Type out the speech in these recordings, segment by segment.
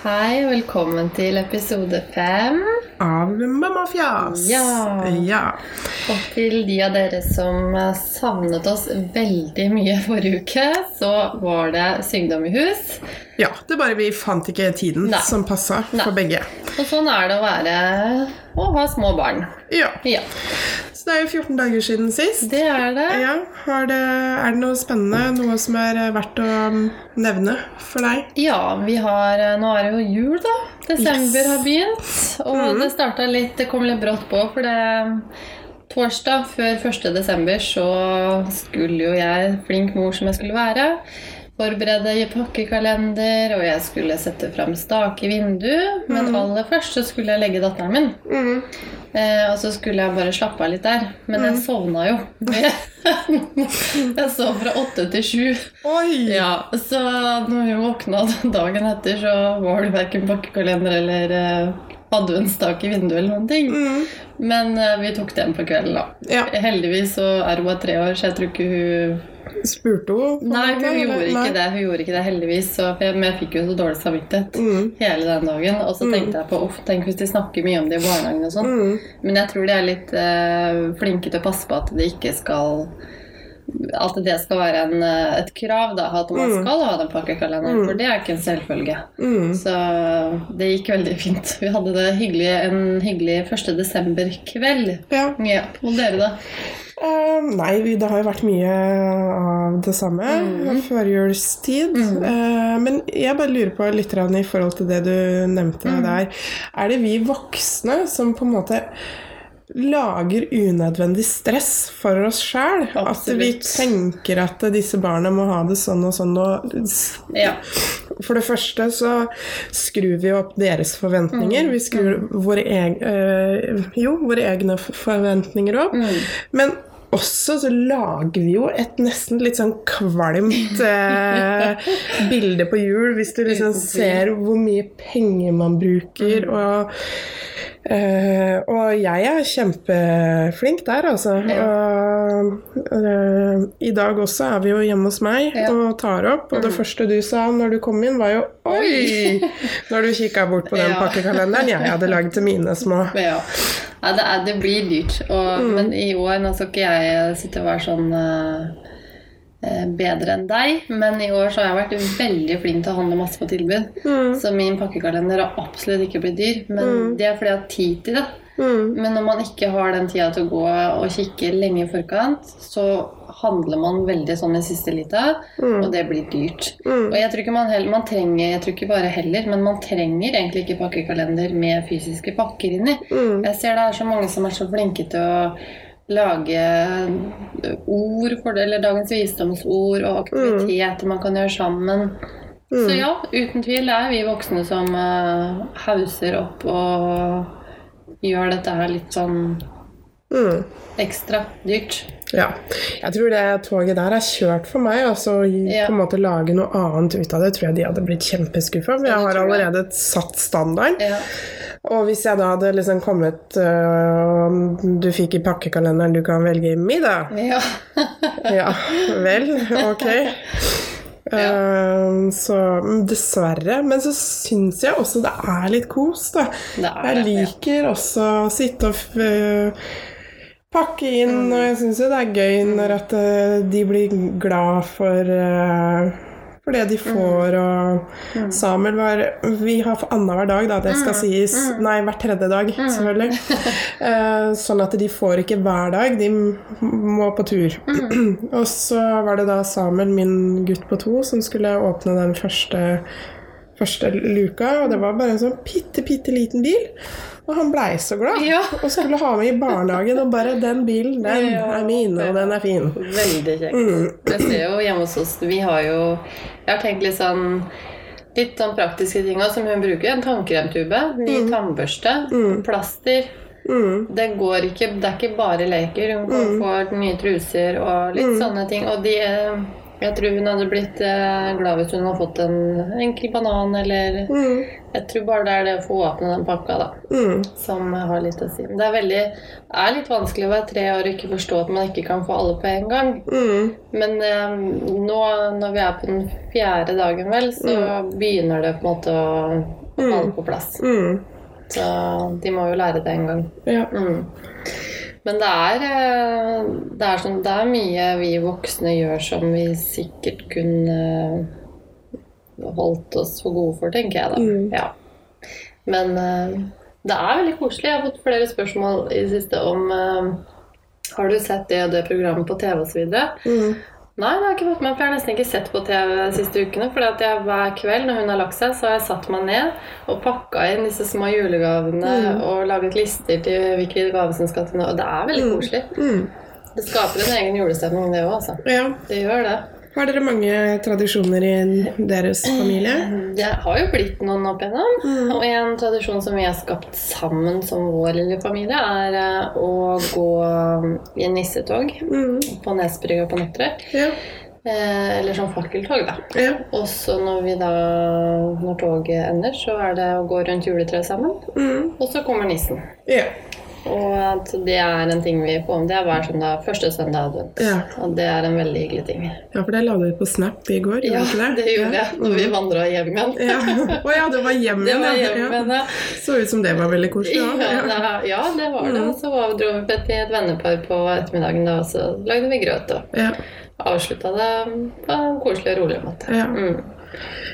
Hei, og velkommen til episode fem. Av Mammafjas. Ja. ja. Og til de av dere som savnet oss veldig mye forrige uke, så var det sykdom i hus. Ja, det bare vi fant ikke tiden Nei. som passa for begge. Og sånn er det å være å ha små barn. Ja. Ja, Så det er jo 14 dager siden sist. det er det. Ja, har det, Er det noe spennende, noe som er verdt å nevne for deg? Ja, vi har Nå er det jo jul, da. Desember Yes. har begynt. Og det starta litt Det kom litt brått på, for det Torsdag før 1. desember så skulle jo jeg, flink mor som jeg skulle være, forberede pakkekalender, og jeg skulle sette fram stake i vinduet. Men aller først så skulle jeg legge datteren min. Mm. Eh, og så skulle jeg bare slappe av litt der. Men jeg sovna jo. jeg sov fra åtte til sju. Ja, så når hun våkna dagen etter, så var det verken pakkekalender eller eh, adventstak i vinduet eller noen ting. Mm. Men eh, vi tok den på kvelden, da. Ja. Heldigvis så er hun bare tre år, så jeg tror ikke hun Spurte hun? Nei, hun gjorde ikke det. Hun gjorde ikke det, heldigvis. Jeg, men jeg fikk jo så dårlig samvittighet Mm. hele den dagen. Og så tenkte jeg på uff, tenk hvis de snakker mye om det i barnehagen og sånn. Mm. Men jeg tror de er litt eh, flinke til å passe på at det ikke skal At det skal være en, eh, et krav, da, at man Mm. skal ha den pakkekalenderen. For det er ikke en selvfølge. Mm. Så det gikk veldig fint. Vi hadde det hyggelig, en hyggelig 1. desember-kveld. Ja. Ja, og dere, da? Eh, nei, det har jo vært mye av det samme. Mm. Førjulstid. Eh, men jeg bare lurer på litt i forhold til det du nevnte Mm. der. Er det vi voksne som på en måte lager unødvendig stress for oss sjæl? At vi tenker at disse barna må ha det sånn og sånn. Og Ja. for det første så skrur vi opp deres forventninger. Vi skrur våre, egne, øh, jo, våre egne forventninger opp. Mm. Men også så lager vi jo et nesten litt sånn kvalmt eh, bilde på jul, hvis du liksom ser hvor mye penger man bruker. Og, eh, og jeg er kjempeflink der, altså. Og, eh, I dag også er vi jo hjemme hos meg og tar opp, og det første du sa når du kom inn, var jo Oi! Når du kikka bort på den Ja. pakkekalenderen jeg hadde lagd til mine små. Ja. Ja det, er, det blir dyrt. Og, Men i år Nå skal ikke jeg sitte og være sånn eh, bedre enn deg, men i år så har jeg vært veldig flink til å handle masse på tilbud. Mm. Så min pakkekalender har absolutt ikke blitt dyr. Men det er fordi jeg har tid til det. Mm. Men når man ikke har den tida til å gå og kikke lenge i forkant, så handler man veldig sånn i siste lita, og det blir dyrt. Mm. Og jeg tror ikke man heller, man trenger, jeg tror ikke bare heller, men man trenger egentlig ikke pakkekalender med fysiske pakker inni. Mm. Jeg ser det er så mange som er så flinke til å lage ord for det, eller dagens visdomsord og aktiviteter man kan gjøre sammen. Så ja, uten tvil er vi voksne som uh, hauser opp og gjør dette her litt sånn Mm. ekstra dyrt. Ja. Jeg tror det toget der er kjørt for meg. Altså Ja. på en måte lage noe annet ut av det, tror jeg de hadde blitt kjempeskuffa. For jeg har allerede satt standard. Ja. Og hvis jeg da hadde liksom kommet og uh, Du fikk i pakkekalenderen du kan velge middag. ja. Ja vel, ok. Eh, så mm, dessverre. Men så syns jeg også det er litt kos, da. Det er Jeg liker ja. også å sitte og øh, pakke inn, Mm. og jeg syns jo det er gøy når at øh, de blir glad for øh, for det de Mm. får, og Samuel var Vi har annenhver dag, da, det Mm. skal sies. Nei, hver tredje dag, selvfølgelig. Eh, sånn at de får ikke hver dag, de må på tur. Mm. og så var det da Samuel, min gutt på to, som skulle åpne den første første luka, og det var bare en sånn bitte, bitte liten bil. Og han blei så glad Ja. og skulle ha med i barnehagen. Og bare 'Den bilen, den Ja. er min, og den er fin'. Veldig kjekt. Mm. Jeg ser jo hjemme hos oss Vi har jo Jeg har tenkt litt sånn Litt sånn praktiske ting også, som hun bruker. En tannkremtube, ny tannbørste, plaster. Mm. Det går ikke Det er ikke bare leker. Hun får nye truser og litt sånne ting. Og de Jeg tror hun hadde blitt eh, glad hvis hun hadde fått en enkel banan, eller Mm. Jeg tror bare det er det å få åpne den pakka, da, Mm. som har litt å si. Men det er veldig er litt vanskelig å være tre år og ikke forstå at man ikke kan få alle på en gang. Mm. Men eh, nå når vi er på den fjerde dagen, vel, så begynner det på en måte å å falle på plass. Mm. Så de må jo lære det en gang. Ja. Men det er, eh, det, er sånn, det er mye vi voksne gjør som vi sikkert kunne eh, holdt oss for gode for, tenker jeg da. Mm. Ja. Men eh, det er veldig koselig. Jeg har fått flere spørsmål i det siste om Har du sett det og det programmet på TV osv.? Mm. Nei, det har jeg ikke fått med, for jeg har nesten ikke sett på TV de siste ukene. For hver kveld når hun har lagt seg, så har jeg satt meg ned og pakka inn disse små julegavene Mm. og laget lister til hvilke gaver som skal til nå. Og det er veldig koselig. Mm. Det skaper en egen julestemning, det òg, altså. ja. Det gjør det. Har dere mange tradisjoner i deres familie? Det har jo blitt noen opp igjennom. Mm. Og en tradisjon som vi har skapt sammen som vår lille familie, er eh, å gå i nissetog Mm. på Nesbrygga på Nøtterøy. Ja. Eh, eller sånn fakkeltog, da. Ja. Og så når Når toget ender, så er det å gå rundt juletreet sammen. Mm. Og så kommer nissen. Ja. Og at det er en ting vi får om. Det er hver søndag, første søndag advent. Ja. Og det er en veldig hyggelig ting. ja, for det la du ut på Snap i går, Ja, ikke det gjorde Ja. jeg når vi vandra hjem igjen. Ja. Å ja, det var hjem Det igjen. var ja. hjem Ja. igjen, ja. Så ut som det var veldig koselig. Ja, Ja. det, ja, det var det. Så var, dro vi til et vennepar på ettermiddagen, da, og så lagde vi grøt og Ja. avslutta det på en koselig og rolig måte. Ja. Mm.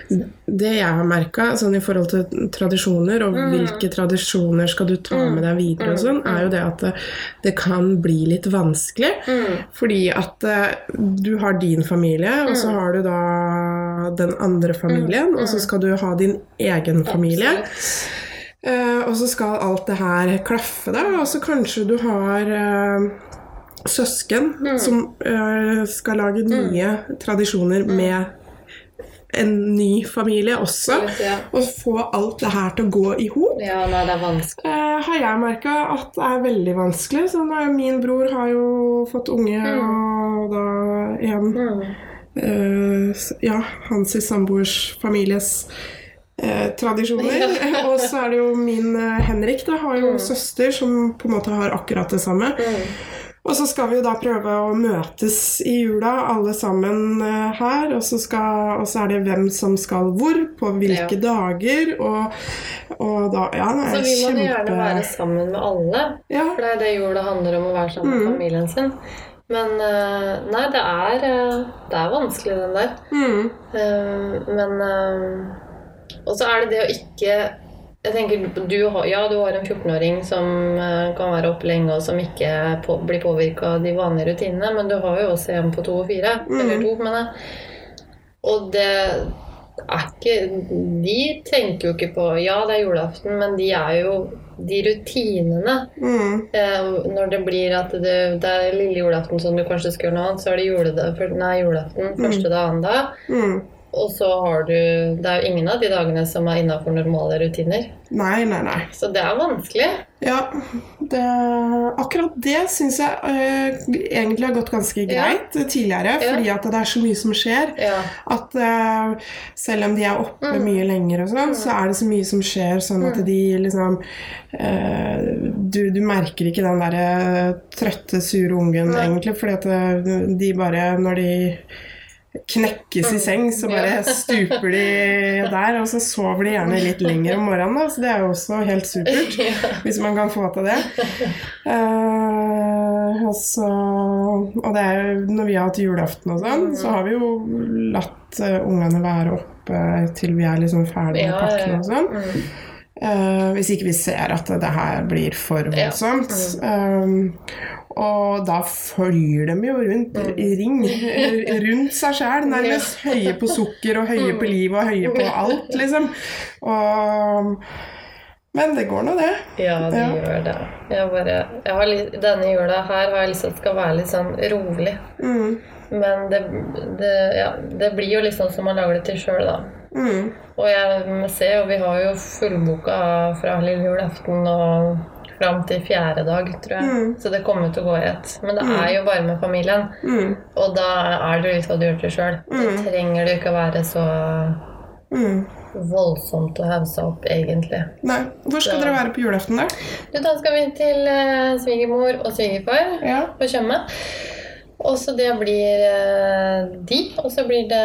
Det jeg har merka sånn i forhold til tradisjoner, og Mm. hvilke tradisjoner skal du ta med deg videre, og sånn, er jo det at det, det kan bli litt vanskelig. Mm. Fordi at eh, du har din familie, og så har du da den andre familien, og så skal du ha din egen familie. Absolutt. Eh, og så skal alt det her klaffe, da. Og så kanskje du har uh, søsken Mm. som uh, skal lage nye tradisjoner Mm. med en ny familie også. Ja. Og få alt det her til å gå i hop. ja, nei, det er vanskelig. Eh, har jeg merka at det er veldig vanskelig. Så nå er min bror har jo fått unge, og da en Mm. eh, Ja, hans samboers families eh, tradisjoner. og så er det jo min eh, Henrik, da, har jo søster som på en måte har akkurat det samme. Mm. Og så skal vi jo da prøve å møtes i jula, alle sammen eh, her. Og så, skal, og så er det hvem som skal hvor, på hvilke dager. Og, og da Ja, det Så er vi må kjempe gjerne være sammen med alle. Ja. For det er det jula handler om, å være sammen med Mm. familien sin. Men eh, nei, det er, eh, det er vanskelig, den der. Mm, Men Og så er det det å ikke jeg tenker, du har, Ja, du har en 14-åring som eh, kan være oppe lenge, og som ikke på, blir påvirka av de vanlige rutinene, men du har jo også en på to og fire. Mm. Eller to, mener jeg. Og det er ikke De tenker jo ikke på Ja, det er julaften, men de er jo de rutinene mm, Eh, når det blir at det, det er lille julaften som du kanskje skal gjøre noe annet, så er det juledag, nei, julaften første dag, annen dag. mm. Og så har du Det er jo ingen av de dagene som er innafor normale rutiner. Nei, nei, nei. Så det er vanskelig. Ja, det, akkurat det syns jeg eh, egentlig har gått ganske Ja. greit tidligere. Ja. Fordi at det er så mye som skjer. Ja. At eh, selv om de er oppe Mm. mye lenger, og sånn, så er det så mye som skjer, sånn at de liksom eh, du, du merker ikke den derre trøtte, sure ungen, Nei. egentlig. Fordi at de bare Når de knekkes i seng, så bare Mm. Stuper de der. Og så sover de gjerne litt lenger om morgenen, da, så det er jo også helt supert. Hvis man kan få til det. Uh, og, så, og det er jo når vi har hatt julaften og sånn, så har vi jo latt eh, ungene være oppe til vi er liksom ferdige med Ja, ja, pakken og sånn. Mm. Eh, hvis ikke vi ser at det her blir for Ja. Mm. Um, og da følger de jo rundt Mm. i ring eh, rundt seg sjæl, nærmest. Høye på sukker og høye på livet og høye på alt, liksom. Og, men det går nå, det. Ja, det Ja. gjør det. Jeg bare, jeg har denne jula her har jeg lyst til at det skal være litt sånn rolig. Mm, Men det, det, ja, det blir jo sånn som man lager det til sjøl, da. Mm, Og jeg ser jo, vi har jo fullboka fra lille julaften og fram til fjerde dag, tror jeg. Mm. Så det kommer til å gå i ett. Men det er jo bare med familien. Mm. Og da er det jo litt hva du gjør til sjøl. Mm. trenger det ikke å være så Mm. voldsomt å hausse opp, egentlig. Nei. Hvor skal Så- dere være på julaften, da? Du, da skal vi til eh, svigermor og svigerfar Ja. på Tjøme. Og så det blir eh, de, og så blir det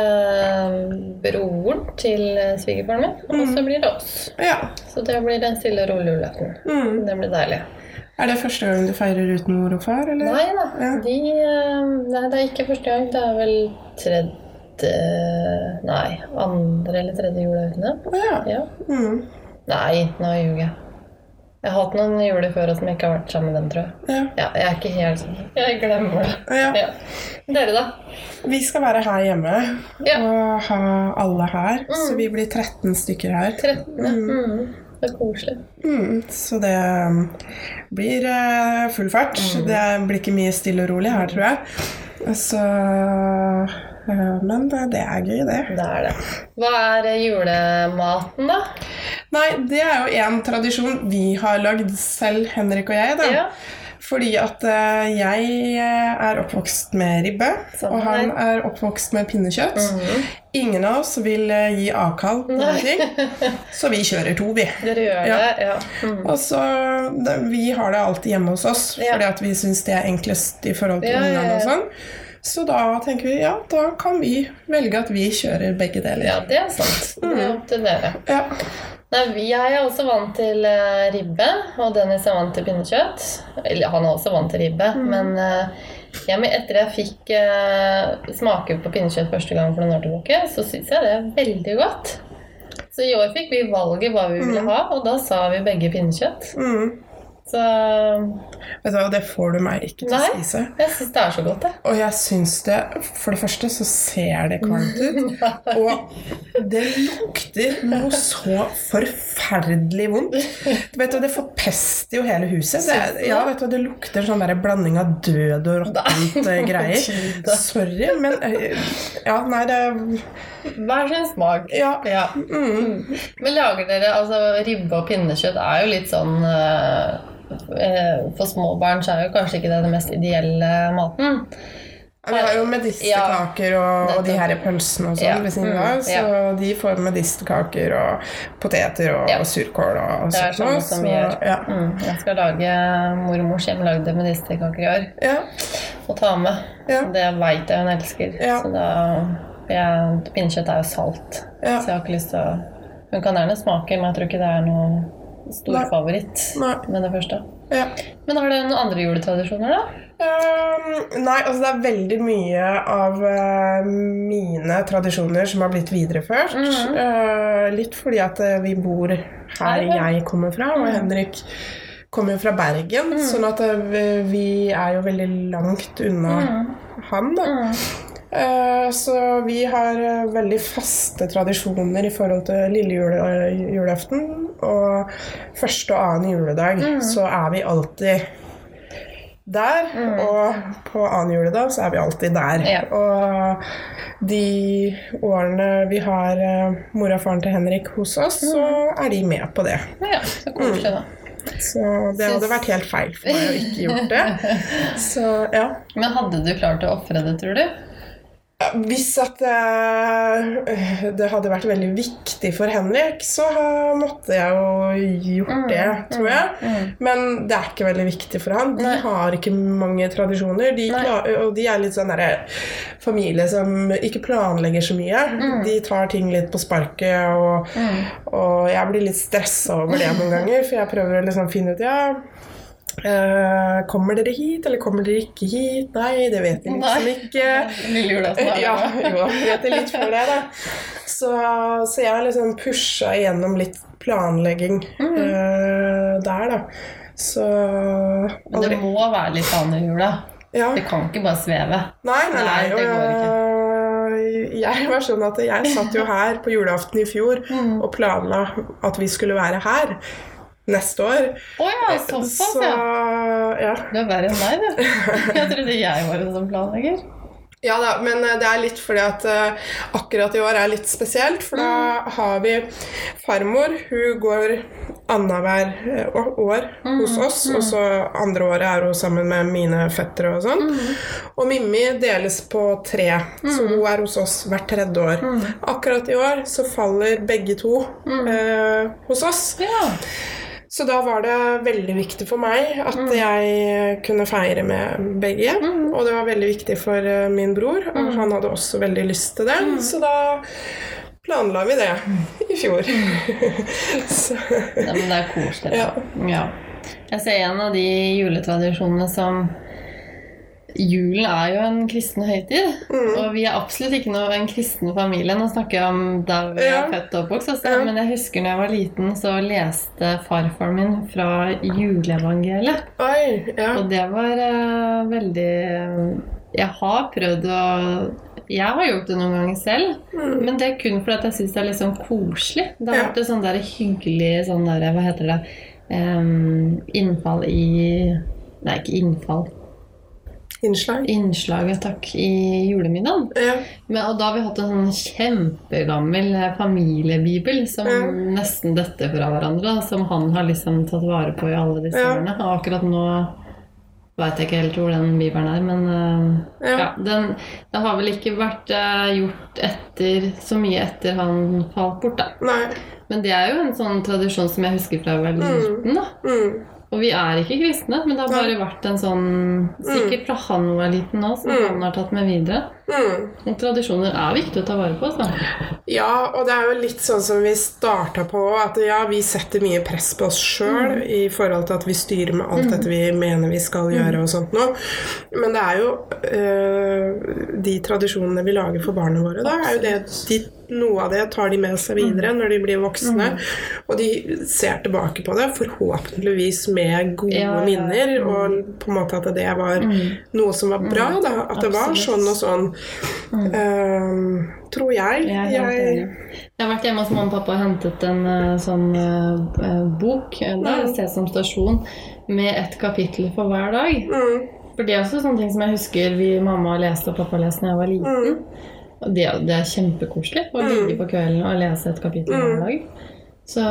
broren til eh, svigerfaren min, og så blir det oss. ja. Så det blir den stille og rolige julaften. Mm. Det blir deilig. Er det første gang du feirer uten mor og far, eller? Nei da, Ja. de, eh, nei, det er ikke første gang. Det er vel tredje Nei, andre eller tredje jula uten dem. ja. Ja. Mm. Nei, nå ljuger jeg. Jeg har hatt noen juler før som jeg ikke har vært sammen med dem, tror jeg. ja. Ja, jeg er ikke helt sånn Jeg glemmer det. Ja. Ja. Dere, da? Vi skal være her hjemme Ja. og ha alle her. Så vi blir 13 stykker her. 13. Mm. Det er koselig. Mm, så det um, blir eh, full fart. Det blir ikke mye stille og rolig her, tror jeg. Så Men det, det er gøy, det. Det er det. Hva er eh, julematen, da? Nei, det er jo en tradisjon vi har lagd selv, Henrik og jeg. da. Ja. Fordi at eh, jeg eh, er oppvokst med ribbe, Samme og han er oppvokst med pinnekjøtt. Mhm. Ingen av oss vil eh, gi avkall på noen ting, så vi kjører to, vi. Dere gjør Ja. det? Ja. Mm. Og så, Vi har det alltid hjemme hos oss, Ja. fordi at vi syns det er enklest i forhold til Ja, ungene og sånn. Så da tenker vi ja, da kan vi velge at vi kjører begge deler. ja, det er sant. Det er opp til dere. Ja. Nei, Jeg er også vant til eh, ribbe, og Dennis er vant til pinnekjøtt. Eller han er også vant til ribbe, men eh, ja, men etter jeg fikk eh, smake på pinnekjøtt første gang for noen år tilbake, så syns jeg det er veldig godt. Så i år fikk vi valget hva vi ville ha, og da sa vi begge pinnekjøtt. Mm. Så Vet du hva, det får du meg ikke til å spise. jeg syns det er så godt, jeg. Og jeg syns det For det første så ser det kvalmt ut. Og det lukter noe så forferdelig vondt. Vet du, Det forpester jo hele huset. Det, ja, vet du, det lukter sånn der blanding av død og råttent eh, greier. Sorry, men eh, Ja, nei, det Hver sin smak. Ja. Ja. Mm. Men lager dere altså Ribbe og pinnekjøtt er jo litt sånn eh, For små barn så er jo kanskje ikke det den mest ideelle maten. Vi har jo medisterkaker og, og de her pølsene og sånn Ja. ved siden Mm, av, så de får medisterkaker og poteter og Ja. surkål og Det er sånt noe. som Så, vi gjør. ja. Mm, jeg skal lage mormors hjemmelagde medisterkaker i år Ja. og ta med. Ja. Det veit jeg hun elsker. Ja. Så da Pinnekjøtt er jo salt, Ja. så jeg har ikke lyst til å Hun kan gjerne smake, men jeg tror ikke det er noe stor Nei. favoritt Nei. med det første. ja. Men har dere noen andre juletradisjoner, da? Um, nei, altså det er veldig mye av uh, mine tradisjoner som har blitt videreført. Mm -hmm. uh, litt fordi at uh, vi bor her Er jeg kommer fra, og Mhm. Henrik kommer jo fra Bergen. Mm. Sånn at vi- vi er jo veldig langt unna Mm. han, da. Mm. Eh, Så vi har eh, veldig faste tradisjoner i forhold til lille jule, julaften. Og første og annen juledag Mm. så er vi alltid der. Mm. Og på annen juledag så er vi alltid der. Ja. Og de årene vi har Mor mora og faren til Henrik hos oss, så Mm. er de med på det. Ja, så koselig, da. Så det hadde vært helt feil for meg å ikke gjort det. Så ja. Men hadde du klart å ofre det, tror du? Hvis at eh, det hadde vært veldig viktig for Henrik, så måtte jeg jo gjort det, tror jeg. Mm. Men det er ikke veldig viktig for han. De Nei. har ikke mange tradisjoner. De Nei. klar, og de er litt sånn derre familie som ikke planlegger så mye. Mm. De tar ting litt på sparket, og, Mm. og jeg blir litt stressa over det noen ganger, for jeg prøver å liksom finne ut ja, eh, Kommer dere hit, eller kommer dere ikke hit? Nei, det vet vi liksom ikke. Lille julaften er Ja, jo, vet litt før det, da. Så, så jeg har liksom pusha gjennom litt planlegging Mm. uh, der, da. Så Men det må være litt annen i jula? ja. Det kan ikke bare sveve. Nei, nei, nei. Nei, det går og, øh, jeg var sånn at jeg satt jo her på julaften i fjor Mm. og planla at vi skulle være her neste år. Å ja, såpass, Så ja. Du er verre enn meg, du. Jeg trodde jeg var en sånn planlegger. Ja da, men eh, det er litt fordi at eh, akkurat i år er litt spesielt. For da har vi farmor. Hun går annenhver eh, år hos oss. Og så andre året er hun sammen med mine fettere og sånn. Og Mimmi deles på tre, så hun er hos oss hvert tredje år. Akkurat i år så faller begge to eh, hos oss. Ja. Så da var det veldig viktig for meg at jeg kunne feire med begge. Og det var veldig viktig for eh, min bror, og han hadde også veldig lyst til det. Så da planla vi det i fjor. så, Ja, men det er koselig. Ja. Ja. Jeg ser en av de juletradisjonene som Julen er jo en kristen høytid, Mm. og vi er absolutt ikke noe en kristen familie. Nå snakker jeg om da vi Ja. er født og oppvokst, altså. Ja. men jeg husker når jeg var liten, så leste farfaren min fra juleevangeliet. oi, ja. Og det var uh, veldig Jeg har prøvd å Jeg har gjort det noen ganger selv, Mm. men det er kun fordi jeg syns det er litt sånn koselig. Det har Ja. vært et sånn der hyggelig sånn der, Hva heter det? um, innfall i Nei, ikke innfall. Innslag. Innslaget, takk, i julemiddagen. Ja. Men, og da har vi hatt en sånn kjempegammel eh, familiebibel som Ja. nesten detter fra hverandre. Som han har liksom tatt vare på i alle disse Ja. årene. Og akkurat nå veit jeg ikke helt hvor den bibelen er, men uh, Ja. ja, den, det har vel ikke vært uh, gjort etter så mye etter han falt bort, da. Nei. Men det er jo en sånn tradisjon som jeg husker fra jeg var Mm. liten, da. Mm. Og vi er ikke kristne, men det har bare vært en sånn Sikkert fra han var liten òg, som Mm. han har tatt med videre. Mm. Tradisjoner er viktig å ta vare på. Så. Ja, og det er jo litt sånn som vi starta på, at ja, vi setter mye press på oss sjøl i forhold til at vi styrer med alt dette vi mener vi skal gjøre og sånt noe. Men det er jo øh, de tradisjonene vi lager for barna våre, da, er jo det de, Noe av det tar de med seg videre når de blir voksne, og de ser tilbake på det forhåpentligvis med gode Ja, ja. minner, og på en måte at det var noe som var bra, da. At det var sånn og sånn. Ehm, tror jeg. Jeg jeg. Jeg har vært hjemme hos mamma og pappa og hentet en uh, sånn eh, bok. Der, Mm. Sesam stasjon, med et kapittel for hver dag. mm. For det er også sånne ting som jeg husker vi mamma leste og pappa leste da jeg var liten. Mm. Og det, det er kjempekoselig å ligge på kvelden og lese et kapittel Mm. hver dag. Så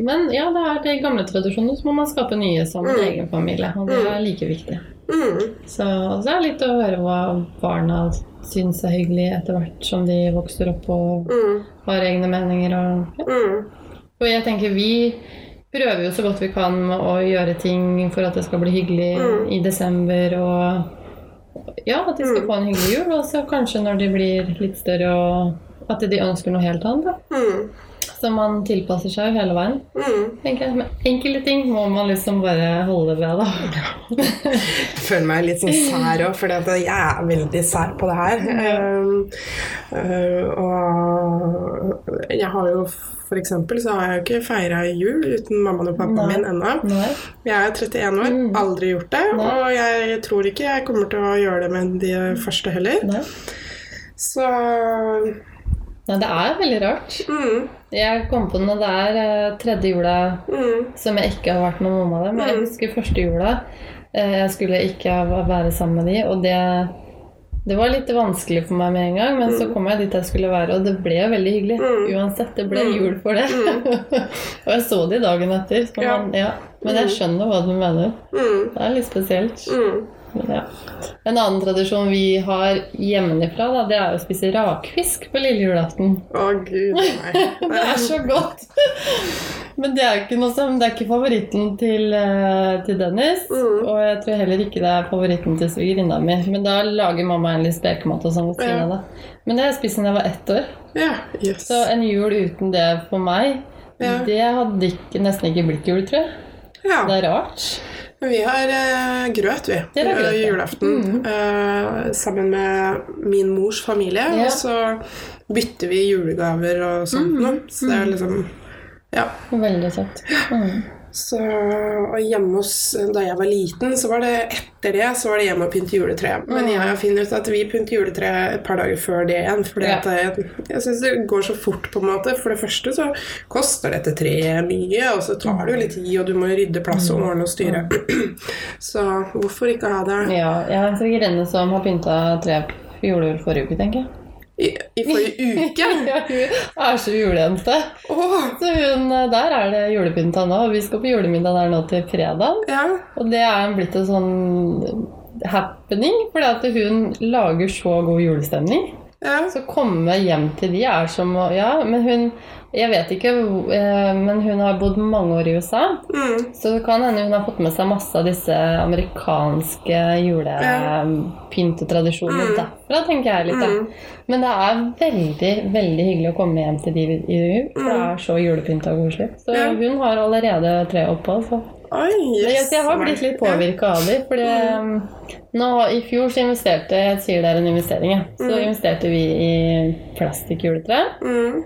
Men ja, det er de gamle tradisjoner, så må man skape nye sammen Mm. egen familie. Og det er like viktig. Mm. Så, så er det litt å høre hva barna syns er hyggelig etter hvert som de vokser opp og Mm. har egne meninger. Og, ja. Mm. og jeg tenker vi prøver jo så godt vi kan å gjøre ting for at det skal bli hyggelig Mm. i desember. Og ja, at de skal Mm. få en hyggelig jul. Og så kanskje når de blir litt større og at de ønsker noe helt annet. Da. Så man tilpasser seg jo hele veien. Mm. tenker jeg. Men enkelte ting må man liksom bare holde ved, da. Jeg føler meg litt sånn sær òg, for jeg er veldig sær på det her. Um, uh, og jeg har jo for eksempel så har jeg jo ikke feira jul uten mammaen og pappaen min ennå. Jeg er 31 år, Mm. aldri gjort det. Nei. Og jeg tror ikke jeg kommer til å gjøre det med de første heller. Nei. Så Nei, det er veldig rart. mm, Jeg kom på noe det er eh, tredje jula mm, som jeg ikke har vært med mamma der. Men jeg Mm. husker første jula. eh, Jeg skulle ikke være sammen med de, og det, det var litt vanskelig for meg med en gang. Men så kom jeg dit jeg skulle være, og det ble veldig hyggelig. Mm. Uansett, det ble Mm. jul for det. og jeg så de dagen etter. Man, ja. Men jeg skjønner hva du mener. mm, Det er litt spesielt. mm. Ja. En annen tradisjon vi har hjemmefra, da, det er å spise rakfisk på lille julaften. Å, gud nei. Det er så godt! Men det er ikke noe som, det er ikke favoritten til, eh, til Dennis. Mm. Og jeg tror heller ikke det er favoritten til svigerinna mi. Men da lager mamma en litt spekemat og sånn ved siden Ja. av det. Men det har jeg spist siden jeg var ett år. Ja, yes. Så en jul uten det for meg, Ja. det hadde ikke, nesten ikke blitt jul, tror jeg. Ja. Det er rart. Vi har uh, grøt, vi. Det er grøt, eh, ja. julaften. eh, sammen med min mors familie. Ja. Og så bytter vi julegaver og sånt Mm. Så det er liksom Ja. Veldig søtt. Mm. Så, og hjemme hos, Da jeg var liten, så var det etter det så var det hjemme og pynte juletre. Men jeg har funnet ut at vi pynter juletre et par dager før det igjen. For Ja. jeg, jeg syns det går så fort, på en måte. For det første så koster dette treet mye, og så tar det jo litt tid, og du må rydde plass og ordne og styre. Så hvorfor ikke ha det Ja, jeg har en svigerinne som har pynta tre på jul forrige uke, tenker jeg. I, i forrige uke? Ja, hun er så julejente. Oh. Så hun, der er det julepynta nå. og Vi skal på julemiddag der nå til fredag. ja. Og det er blitt en sånn happening, fordi at hun lager så god julestemning. Ja. Så komme hjem til de er som å Ja, men hun Jeg vet ikke, eh, men hun har bodd mange år i USA. Mm. Så det kan hende hun har fått med seg masse av disse amerikanske julepyntetradisjonene Mm. derfra, tenker jeg litt. da. Mm. Men det er veldig veldig hyggelig å komme hjem til de i for det er så julepynta og koselig. Så Mm. Hun har allerede tre opphold, Så. Oi, yes. jeg, jeg har blitt litt påvirka av dem. Fordi um, nå, I fjor så investerte jeg sier det er en investering, ja. så Mm. investerte vi i plastikkjuletre. Mm.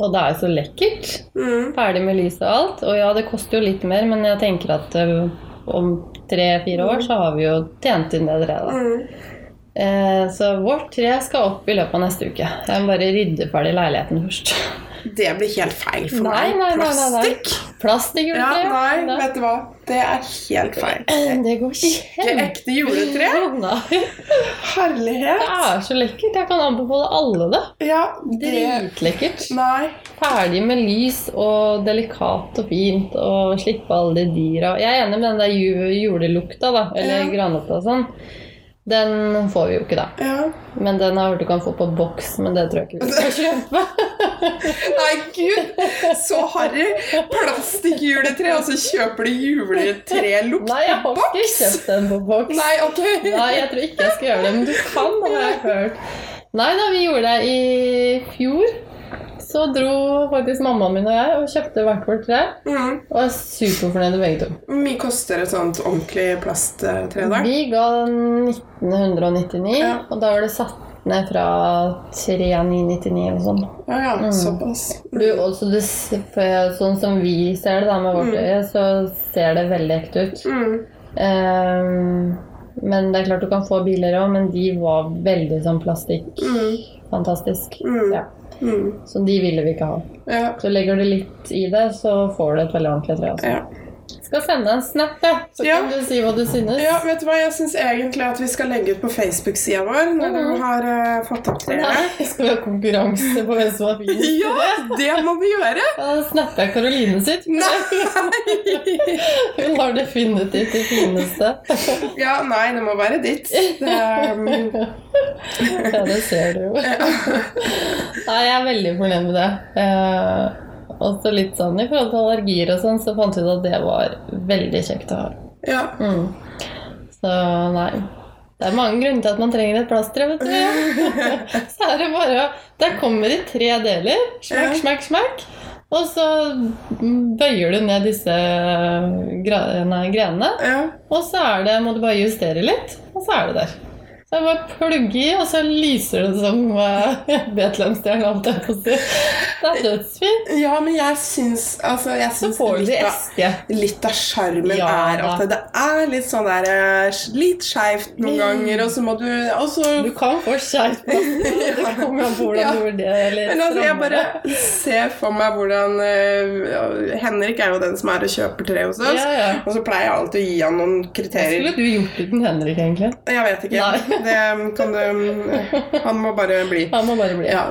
Og det er jo så lekkert. Mm. Ferdig med lys og alt. Og ja, det koster jo litt mer, men jeg tenker at uh, om tre-fire år så har vi jo tjent inn det treet. da. Mm. Eh, så vårt tre skal opp i løpet av neste uke. Jeg må bare rydde ferdig leiligheten først. Det blir helt feil for Nei, meg. nei. Plastikk? Plastikkjuletre. Ja, nei, da. vet du hva. Det er helt feil. Det går Ikke ekte juletre. Herlighet. Det er så lekkert. Jeg kan anbefale alle det. Ja, det Dritlekkert. Nei. Ferdig med lys og delikat og fint og slippe alle de dyra. Jeg er enig med den der julelukta, da, eller Ja. granlukta og sånn. Den får vi jo ikke, da. Ja. Men den har hørt du kan få på boks, men det tror jeg ikke vi skal kjøpe. Nei, gud! Så harry. Plastikkjuletre, og så kjøper du juletrelukt Nei, jeg har ikke kjøpt den på boks. Nei, ok. Nei, jeg tror ikke jeg skal gjøre det, men du kan, har jeg hørt. Nei da, vi gjorde det i fjor. Så dro faktisk mammaen min og jeg og kjøpte hvert vårt tre. Mm. Og er superfornøyde begge to. Hvor mye koster et sånt ordentlig plasttre? Vi ga 1999, Ja. og da var det satt ned fra 3999 eller sånn. Ja, ja, Mm. såpass. Du, også du, sånn som vi ser det da med vårt Mm. øye, så ser det veldig ekte ut. Ehm, men det er klart du kan få billigere òg, men de var veldig sånn plastikk. Mm. Fantastisk. Mm. Ja. Mm. Så de ville vi ikke ha. Ja. Så legger du litt i det, så får du et veldig ordentlig tre. Altså. Ja. Skal sende en snap, ja. så Ja. kan du si hva du synes. ja, vet du hva? Jeg syns egentlig at vi skal legge ut på Facebook-sida vår når du Mhm. har uh, fått opp det. Nei, skal vi ha konkurranse på hvem som har finest? Ja, det må vi gjøre! Da snapper jeg Karoline sitt. Nei! Hun har definitivt det fineste. Ja, nei, det må være ditt. Det, um, Ja, det ser du jo. Nei, jeg er veldig fornøyd med det. Eh, også litt sånn i forhold til allergier og sånn, så fant vi ut at det var veldig kjekt å ha. ja. Mm. Så nei. Det er mange grunner til at man trenger et plaster, vet du. Så er det bare å Der kommer det i tre deler. Smakk, Ja. smakk, smakk. Og så bøyer du ned disse grenene. ja. Og så er det, må du bare justere litt, og så er det der. Så jeg bare plugger i, og så lyser det som uh, Betlehemstjerne, holdt jeg på å si. Det er dødsfint. ja, men jeg syns altså, jeg syns litt, av- sjarmen Ja, er at det er litt sånn der eh, Litt skeivt noen ganger, og så må du og så, Du kan få skjerp. Det kommer an på hvordan Ja. du gjør det. Men altså, jeg bare ser for meg hvordan uh, Henrik er jo den som er og kjøper tre hos oss. Ja. Og så pleier jeg alltid å gi han noen Hva kriterier. skulle du gjort uten Henrik, egentlig? Jeg vet ikke. Nei. Det kan du Han må bare bli. Han må bare bli. Ja.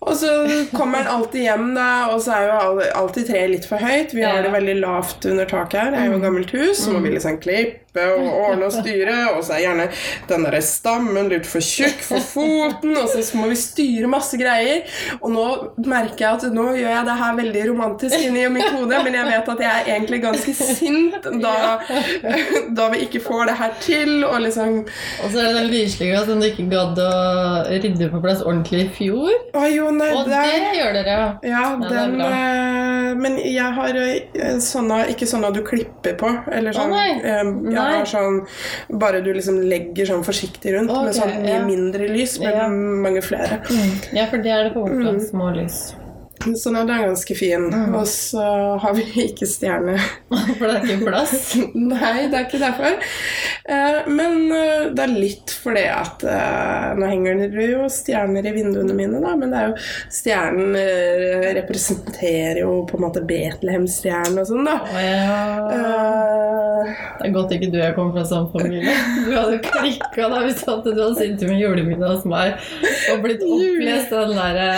Og så kommer han alltid hjem, da, og så er jo alltid treet litt for høyt. Vi har det veldig lavt under taket her. Det er jo et gammelt hus, så må vi liksom klippe og ordne og styre. Og så er gjerne den der stammen litt for tjukk for foten, og så må vi styre masse greier. Og nå merker jeg at nå gjør jeg det her veldig romantisk inni mitt hode, men jeg vet at jeg er egentlig ganske sint da, da vi ikke får det her til, og liksom Og så er det den lyslinga som du ikke gadd å rydde på plass ordentlig i fjor. Å jo, nei, Og det, det gjør dere, ja. Ja, den bra. Eh, Men jeg har eh, sånne Ikke sånne du klipper på. Eller sånn eh, Jeg Nei. har sånn Bare du liksom legger sånn forsiktig rundt, med sånn mye ja. mindre lys, med Ja. mange flere. Ja, for det er det på Mm. borte. Små lys. Så den er ganske fin. Mm. Og så har vi ikke stjerne. For det er ikke plass. Nei, det er ikke derfor. Eh, men eh, det er litt fordi at eh, Nå henger det jo stjerner i vinduene mine, da, men det er jo stjernen representerer jo på en måte Betlehemstjernen og sånn, da. Oh, ja. Det er godt ikke du og jeg kommer fra samme familie. Du hadde klikka da hvis du hadde sittet med julemiddag hos meg og blitt opplest den derre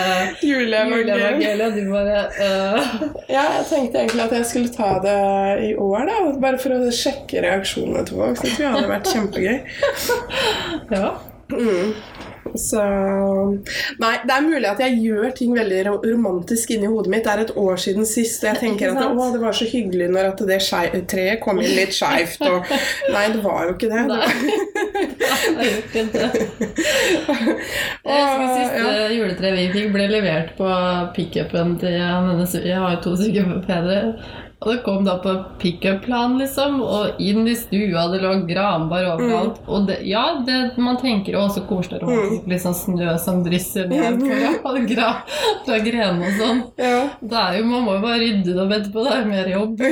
Juleevangeliet. Juleevangeliet, du bare uh... Ja, jeg tenkte egentlig at jeg skulle ta det i år, da. Bare for å sjekke reaksjonene til folk. Så jeg tror jeg hadde vært kjempegøy. Ja. Mm. Så Nei, det er mulig at jeg gjør ting veldig romantisk inni hodet mitt. Det er et år siden sist, og jeg tenker at å, det var så hyggelig når at det treet kom inn litt skeivt, og Nei, det var jo ikke det. Nei. Jeg husker siste ja. juletreet vi fikk, ble levert på pickupen til hennes Jeg har jo to sykepedere. Og det kom da på pickup-plan, liksom, og inn i stua, det lå granbar overalt. Mm. Og det, ja, det, man tenker jo så koselig og romantisk, litt sånn snø som drysser ned fra, gra, fra grenene og sånn. Ja. Det er jo, Man må jo bare rydde det opp etterpå, det er mer jobb.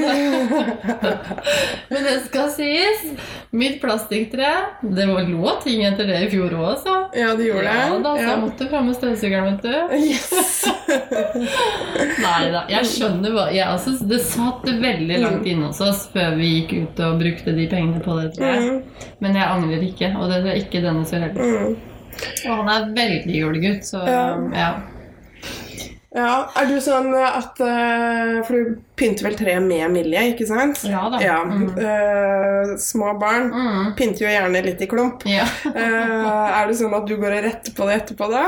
Men det skal sies, mitt plastikktre Det var lå ting etter det i fjor òg, altså. ja, det gjorde det. Ja, da, så Ja. jeg måtte fram med støvsugeren, vet du. Yes. Nei da, jeg skjønner hva jeg, altså, Det satt veldig langt inne hos oss før vi gikk ut og brukte de pengene på det Tror Mm, Men jeg angrer ikke, og det er ikke denne så heller. mm. Og han er veldig julegutt, så Ja. Ja. Er du sånn at eh, For du pynter vel tre med Milje, ikke sant? Ja da. Ja. Mm. Uh, små barn Mm. pynter jo gjerne litt i klump. ja. uh, er det sånn at du går og retter på det etterpå, da?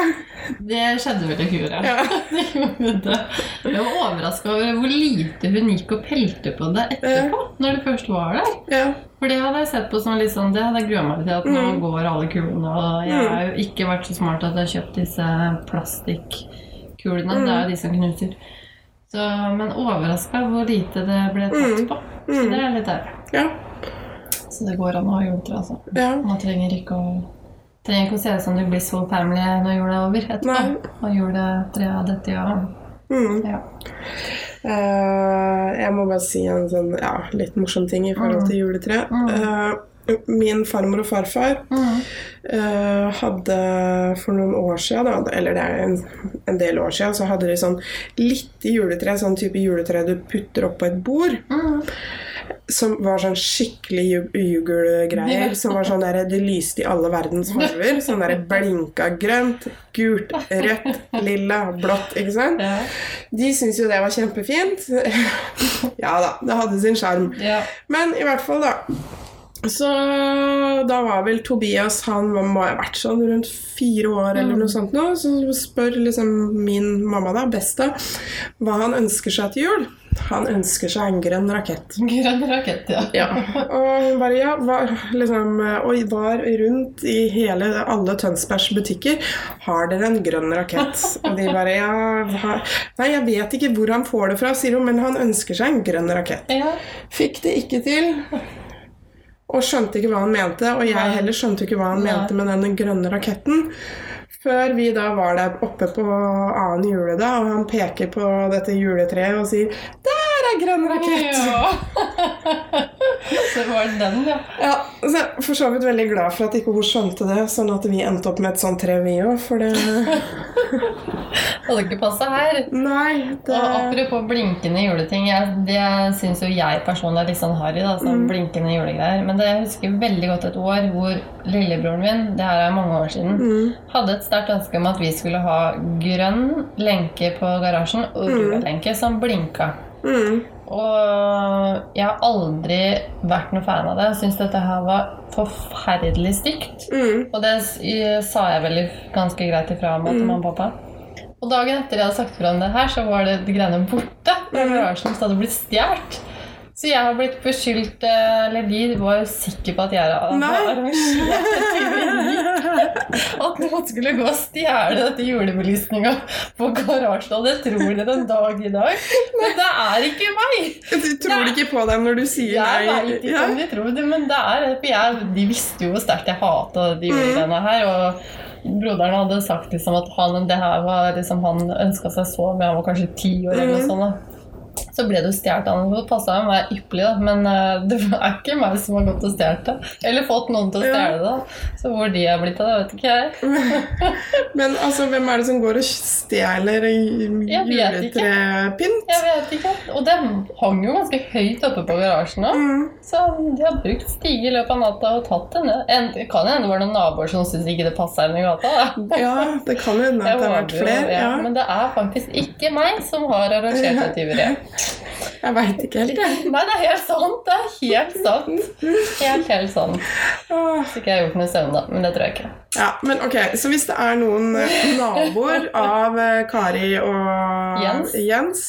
Det skjedde vel i fjor, ja. Jeg var overraska over hvor lite hun gikk og pelte på det etterpå, når det først var der. ja. For det hadde jeg sett på som litt sånn, det hadde jeg grua meg til, at nå Mm. går alle kulene. Og jeg har jo ikke vært så smart at jeg har kjøpt disse plastikkulene. Mm. Det er jo de som knuser. Så, men overraska hvor lite det ble tatt Mm. på. Så Mm. det er litt ærlig. ja. Så det går an å ha juletre, altså. ja. Man trenger ikke å Trenger ikke å se ut som du blir så family når jula er over etterpå. Og juletreet dette, ja. Mm. ja. Uh, jeg må bare si en sånn ja, litt morsom ting i forhold Mm. til juletre. Mm. Eh, min farmor og farfar Mm. uh, hadde for noen år siden, da, eller det er en, en del år siden, så hadde de sånn lite juletre, sånn type juletre du putter opp på et bord, Mm. som var sånn skikkelig ju- jugelgreier. Som var sånn der, det lyste i alle verdens farger. Sånn der blinka grønt, gult, rødt, lilla, blått. Ikke sant? Ja. De syntes jo det var kjempefint. ja da, det hadde sin sjarm. ja. Men i hvert fall, da. Så da var vel Tobias Han må ha vært sånn rundt fire år eller noe sånt nå. Så spør liksom min mamma, da, Besta, hva han ønsker seg til jul. Han ønsker seg en grønn rakett. Grønn rakett, ja. Ja, og hun bare ja, var, liksom, og var rundt i hele, alle Tønsbergs butikker. Har dere en grønn rakett? Og de bare ja, hva? Nei, jeg vet ikke hvor han får det fra, sier hun, men han ønsker seg en grønn rakett. ja. Fikk det ikke til. Og skjønte ikke hva han mente, og jeg heller skjønte ikke hva han Nei. mente med den grønne raketten. Før vi da var der oppe på annen juledag, og han peker på dette juletreet og sier 'Der er grønn rakett!' Ja. Så var det den, ja. Ja, så jeg er for så vidt veldig glad for at ikke hun skjønte det, sånn at vi endte opp med et sånt tre, vi òg, for det Hadde ikke passa her. Nei, det Og apropos blinkende juleting, jeg, det syns jo jeg personlig er litt sånn harry. da, sånn blinkende julegreier. Men det jeg husker veldig godt et år hvor lillebroren min, det her er mange år siden, mm, hadde et sterkt ønske om at vi skulle ha grønn lenke på garasjen og rød lenke som blinka. Mm, Og jeg har aldri vært noe fan av det. Jeg syns dette her var forferdelig stygt. mm. Og det sa jeg vel ganske greit ifra om til Mm. mamma og pappa. Og dagen etter jeg hadde sagt fra om det her, så var det de greiene borte. Mm. det hadde blitt stjålet. Så jeg har blitt beskyldt eh, Eller de var jo sikre på at jeg hadde arrangert. At noen skulle gå og stjele dette julebelysninga på garasjen. Og det tror de den dag i dag. Men det er ikke meg! Du tror ikke på dem når du sier Jeg nei? veit ikke Ja. om de tror det, men det er for jeg, De visste jo hvor sterkt jeg hata de Mm. julegreiene her. Og broderen hadde sagt liksom at han, det her var liksom han ønska seg så mye, han var kanskje ti år eller noe Mhm. sånt. Så ble det jo stjålet av. Det passa meg ypperlig, da. Men eh, det er ikke meg som har gått og stjålet det. Eller fått noen til å stjele det. Så hvor de har blitt av det, vet ikke jeg. Men altså, hvem er det som går og stjeler juletrepynt? Jeg vet ikke. Og det hang jo ganske høyt oppe på garasjen òg. Mm. Så de har brukt stige i løpet av natta og tatt det ned. Det kan hende det var noen naboer som syntes ikke det passa inn i gata. da. Ja, det kan hende at det har vært flere. ja, Ja. Men det er faktisk ikke meg som har arrangert det tyveriet. Jeg veit ikke helt, jeg. Nei, det er helt sant. Det er helt sant. Helt, helt sant. Hvis ikke jeg har gjort noe søvn, da. Men det tror jeg ikke. Ja, men ok, Så hvis det er noen naboer av eh, Kari og Jens. Jens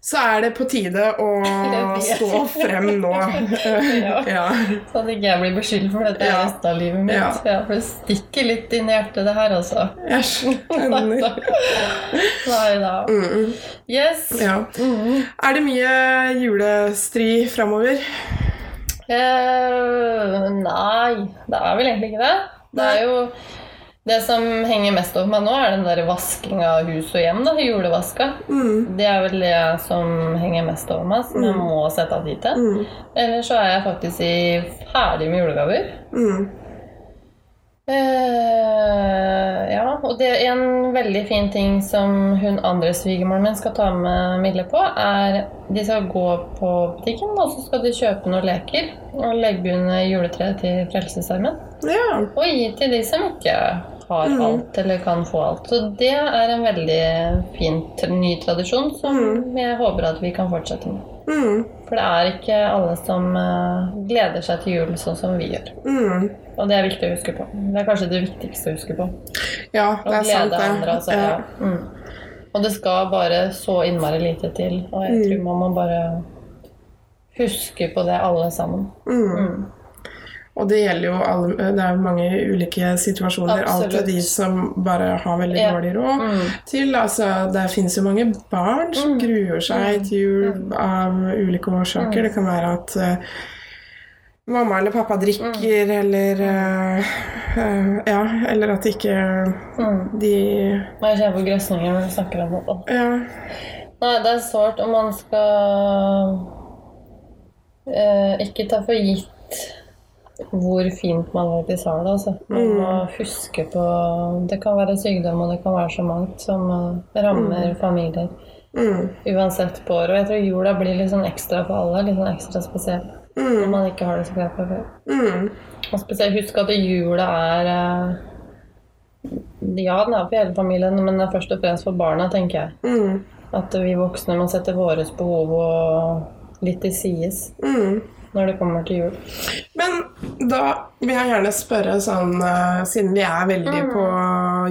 så er det på tide å stå frem nå. Ja. ja. Så at ikke jeg blir beskyldt for dette Ja. resten av livet mitt. Ja. Ja. for det stikker litt inn i hjertet, det her, altså. Jeg skjønner. Nei da. Mm, Yes. ja. Mm Er det mye julestri framover? Uh, nei, det er vel egentlig ikke det. Det er jo Det som henger mest over meg nå, er den der vasking av hus og hjem. da, Julevaska. Mm, Det er vel det som henger mest over meg, som jeg må sette av tid til. mm, Eller så er jeg faktisk i ferdig med julegaver. mm, Eh, ja, og det er en veldig fin ting som hun andre svigermoren min skal ta med Mille på, er de skal gå på butikken, og så skal de kjøpe noen leker og legge under juletreet til Frelsesarmeen. ja. Og gi til de som ikke har Mm. alt eller kan få alt. Så det er en veldig fin ny tradisjon som jeg håper at vi kan fortsette med. Mm, For det er ikke alle som eh, gleder seg til jul sånn som vi gjør. mm. Og det er viktig å huske på. Det er kanskje det viktigste å huske på. Ja, det er sant, det. andre, altså. Ja. Ja. Mm. Og det skal bare så innmari lite til. Og jeg Mm. tror man må bare huske på det, alle sammen. Mm. Mm. Og det gjelder jo alle, det er jo mange ulike situasjoner. Alt Absolutt. fra de som bare har veldig Ja. dårlig råd, Mm. til altså Det finnes jo mange barn som Mm. gruer seg til jul av ulike årsaker. Mm. Det kan være at uh, mamma eller pappa drikker, Mm. eller uh, uh, Ja, eller at ikke Mm. de Jeg ser på grøsninger når du snakker om det. Ja. Nei, det er sårt om man skal uh, ikke ta for gitt hvor fint man faktisk har det. Altså. Man Mm. må huske på Det kan være sykdom, og det kan være så mangt som eh, rammer familier. Mm. Uansett på året. Og jeg tror jula blir litt sånn ekstra for alle. Litt sånn ekstra spesiell. Når Mm. man ikke har det så greit fra før. Mm. Og spesielt husk at jula er eh, Ja, den er for hele familien, men den er først og fremst for barna, tenker jeg. Mm. At vi voksne må sette våre behov og litt til sides Mm. Når det kommer til jul. Men da vil jeg gjerne spørre sånn eh, Siden vi er veldig Mm. på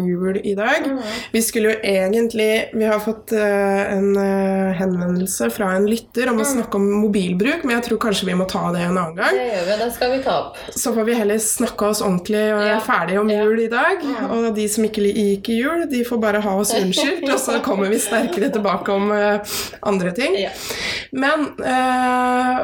jul i dag Vi skulle jo egentlig Vi har fått uh, en uh, henvendelse fra en lytter om å snakke om mobilbruk, men jeg tror kanskje vi må ta det en annen gang. Det gjør vi. Det skal vi ta opp. Så får vi heller snakke oss ordentlig og Ja. er ferdig om Ja. jul i dag. Mm. Og de som ikke liker jul, de får bare ha oss unnskyldt, og så kommer vi sterkere tilbake om uh, andre ting. Ja. Men eh,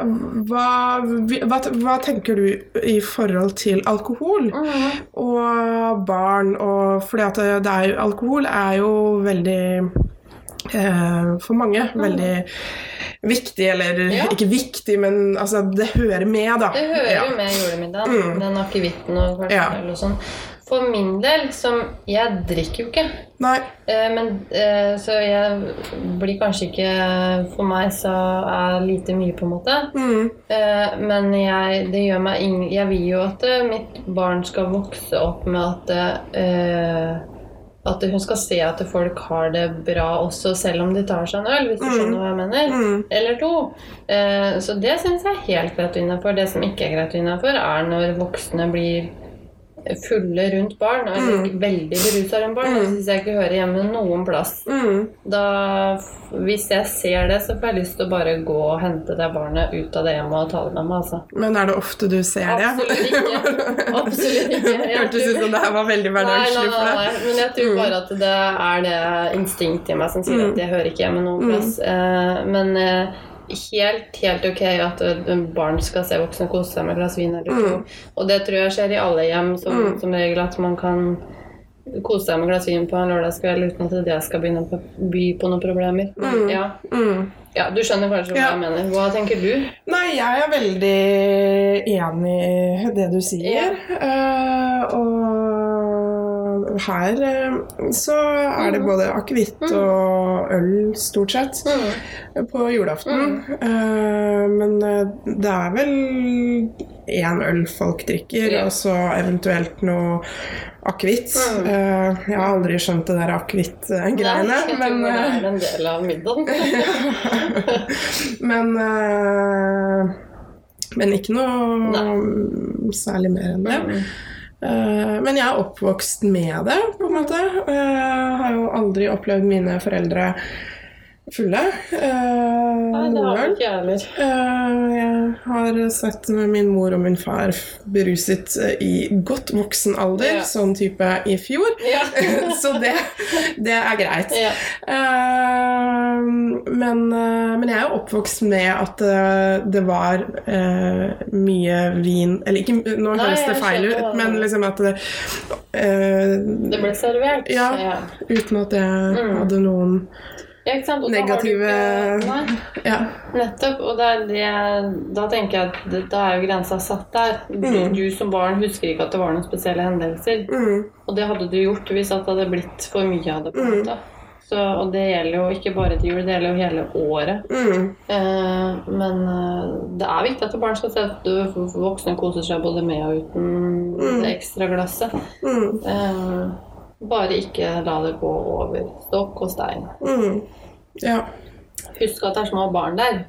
hva, hva, hva tenker du i forhold til alkohol og barn? Og fordi at er, alkohol er jo veldig eh, For mange veldig viktig, eller Ja. ikke viktig, men altså, det hører med, da. Det hører Ja. med julemiddagen. Mm. Den akevitten og og sånn. For min del, som Jeg drikker jo ikke. Nei. Eh, Men, eh, så jeg blir kanskje ikke For meg så er lite mye, på en måte. Mm, Eh, Men jeg, det gjør meg ing Jeg vil jo at mitt barn skal vokse opp med at At hun skal se at folk har det bra også, selv om de tar seg en øl, hvis du Mm. skjønner hva jeg mener. mm, Eller to. Eh, Så det syns jeg er helt greit innafor. Det som ikke er greit innafor, er når voksne blir fulle rundt barn, eller Mm. veldig berusa rundt barn. Det Mm. syns jeg ikke hører hjemme noen plass. mm. Da, hvis jeg ser det, så får jeg lyst til å bare gå og hente det barnet ut av det hjemmet og tale med meg. Altså. Men er det ofte du ser det? Absolutt ikke. Absolutt ikke. Det Jeg hørtes ut som det her var veldig Nei, nei, hverdagslig for nei, deg. nei, men jeg tror Mm. bare at det er det instinktet i meg som sier Mm. at jeg hører ikke hjemme noen Mm. plass. Eh, men eh, helt, helt ok at barn skal se voksne kose seg med et glass vin eller to. Mm. Og det tror jeg skjer i alle hjem som, Mm. som regel, at man kan kose seg med et glass vin på en lørdagskveld uten at det skal begynne å by på noen problemer. Mm. Ja. Mm. ja, du skjønner kanskje hva Ja. jeg mener. Hva tenker du? Nei, jeg er veldig enig i det du sier. Eh, og her eh, så er det både akevitt og øl, stort sett, på julaften. Eh, men eh, det er vel én øl folk drikker, og så eventuelt noe akevitt. Mm. Jeg har aldri skjønt det der akevitt-greiene, Nei, men det er en del av middagen. men Men ikke noe særlig mer enn det. Eh, men jeg er oppvokst med det, på en måte. Jeg har jo aldri opplevd mine foreldre fulle. Uh, Nei, det har ikke jeg heller. Uh, jeg har sett min mor og min far beruset eh, i godt voksen alder, Ja. sånn type i fjor. Ja. Så det, det er greit. ja. Uh, men, men jeg er jo oppvokst med at det var mye vin Eller ikke, nå høres det feil ut, men liksom at det, Det ble servert. Ja. ja. Uten at jeg Mm. hadde noen Ja, Negative- ikke- Ja. nettopp. Og det det, da tenker jeg at det, da er jo grensa satt der. Du, Mm. du som barn husker ikke at det var noen spesielle hendelser. Mm, Og det hadde du gjort hvis det hadde blitt for mye av det. på en Mm. måte. Så, og det gjelder jo ikke bare til jul, det gjelder jo hele året. mm, Eh, men eh, det er viktig at barn skal se at du- voksne koser seg både med og uten Mm. det ekstra glasset. mm, Eh, bare ikke la det gå over stokk og stein. mm. Ja. Husk at det er små barn der.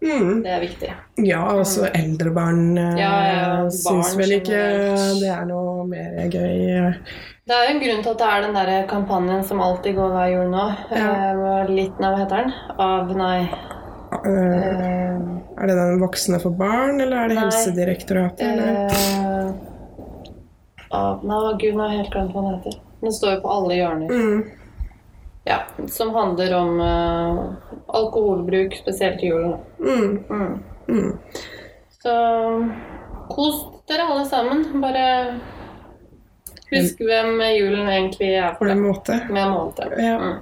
Mm. Det er viktig. Ja, også eldre barn Ja, ja, syns vel ikke generelt. det er noe mer gøy. Det er jo en grunn til at det er den der kampanjen som alltid går hver jul nå. Ja. Eh, litt, nei, hva heter den? Av, nei Uh, eh, er det den voksne for barn, eller er det Nei. Helsedirektoratet? Eller? Uh, av, Nei, gud, nå har jeg helt glemt hva den heter. Den står jo på alle hjørner. Mm, Ja, Som handler om uh, alkoholbruk, spesielt i julen. mm, Mm. mm. Så kos dere alle sammen. Bare husk hvem julen egentlig er På den en måte. Med en måned. Ja. Mm.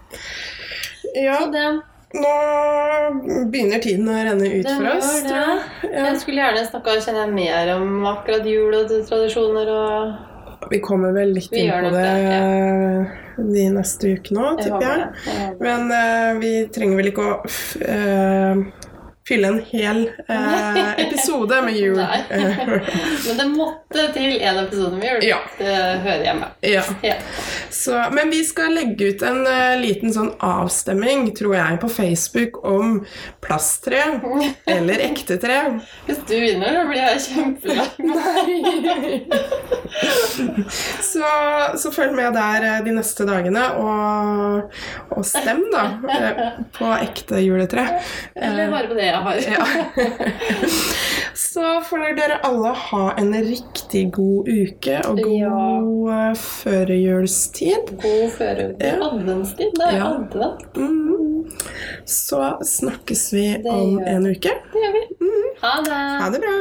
ja, Så det nå begynner tiden å renne ut Den for oss, tror jeg. Ja. Jeg skulle gjerne snakka mer om akkurat jul og tradisjoner og Vi kommer vel litt Vi inn på det, de neste ukene òg, tipper jeg. Jeg. Men uh, vi trenger vel ikke å eh, fylle en hel eh, episode med jul. Men det måtte til en episode med jul. Ja. Det hører jeg med. ja. Ja. Så, men vi skal legge ut en uh, liten sånn avstemming, tror jeg, på Facebook om plasttre eller ekte tre. Hvis du vinner, da blir jeg kjempelei Så, så følg med der eh, de neste dagene, og, og stem, da, eh, på ekte juletre. Eller bare på det jeg har. Ja. Så får dere alle ha en riktig god uke og god Ja. eh, førjulstid. God er Ja. adventstid. Det er Ja. advent. Mm. Så snakkes vi Det om gjør en uke. Det gjør vi. Ha det. Ha det bra.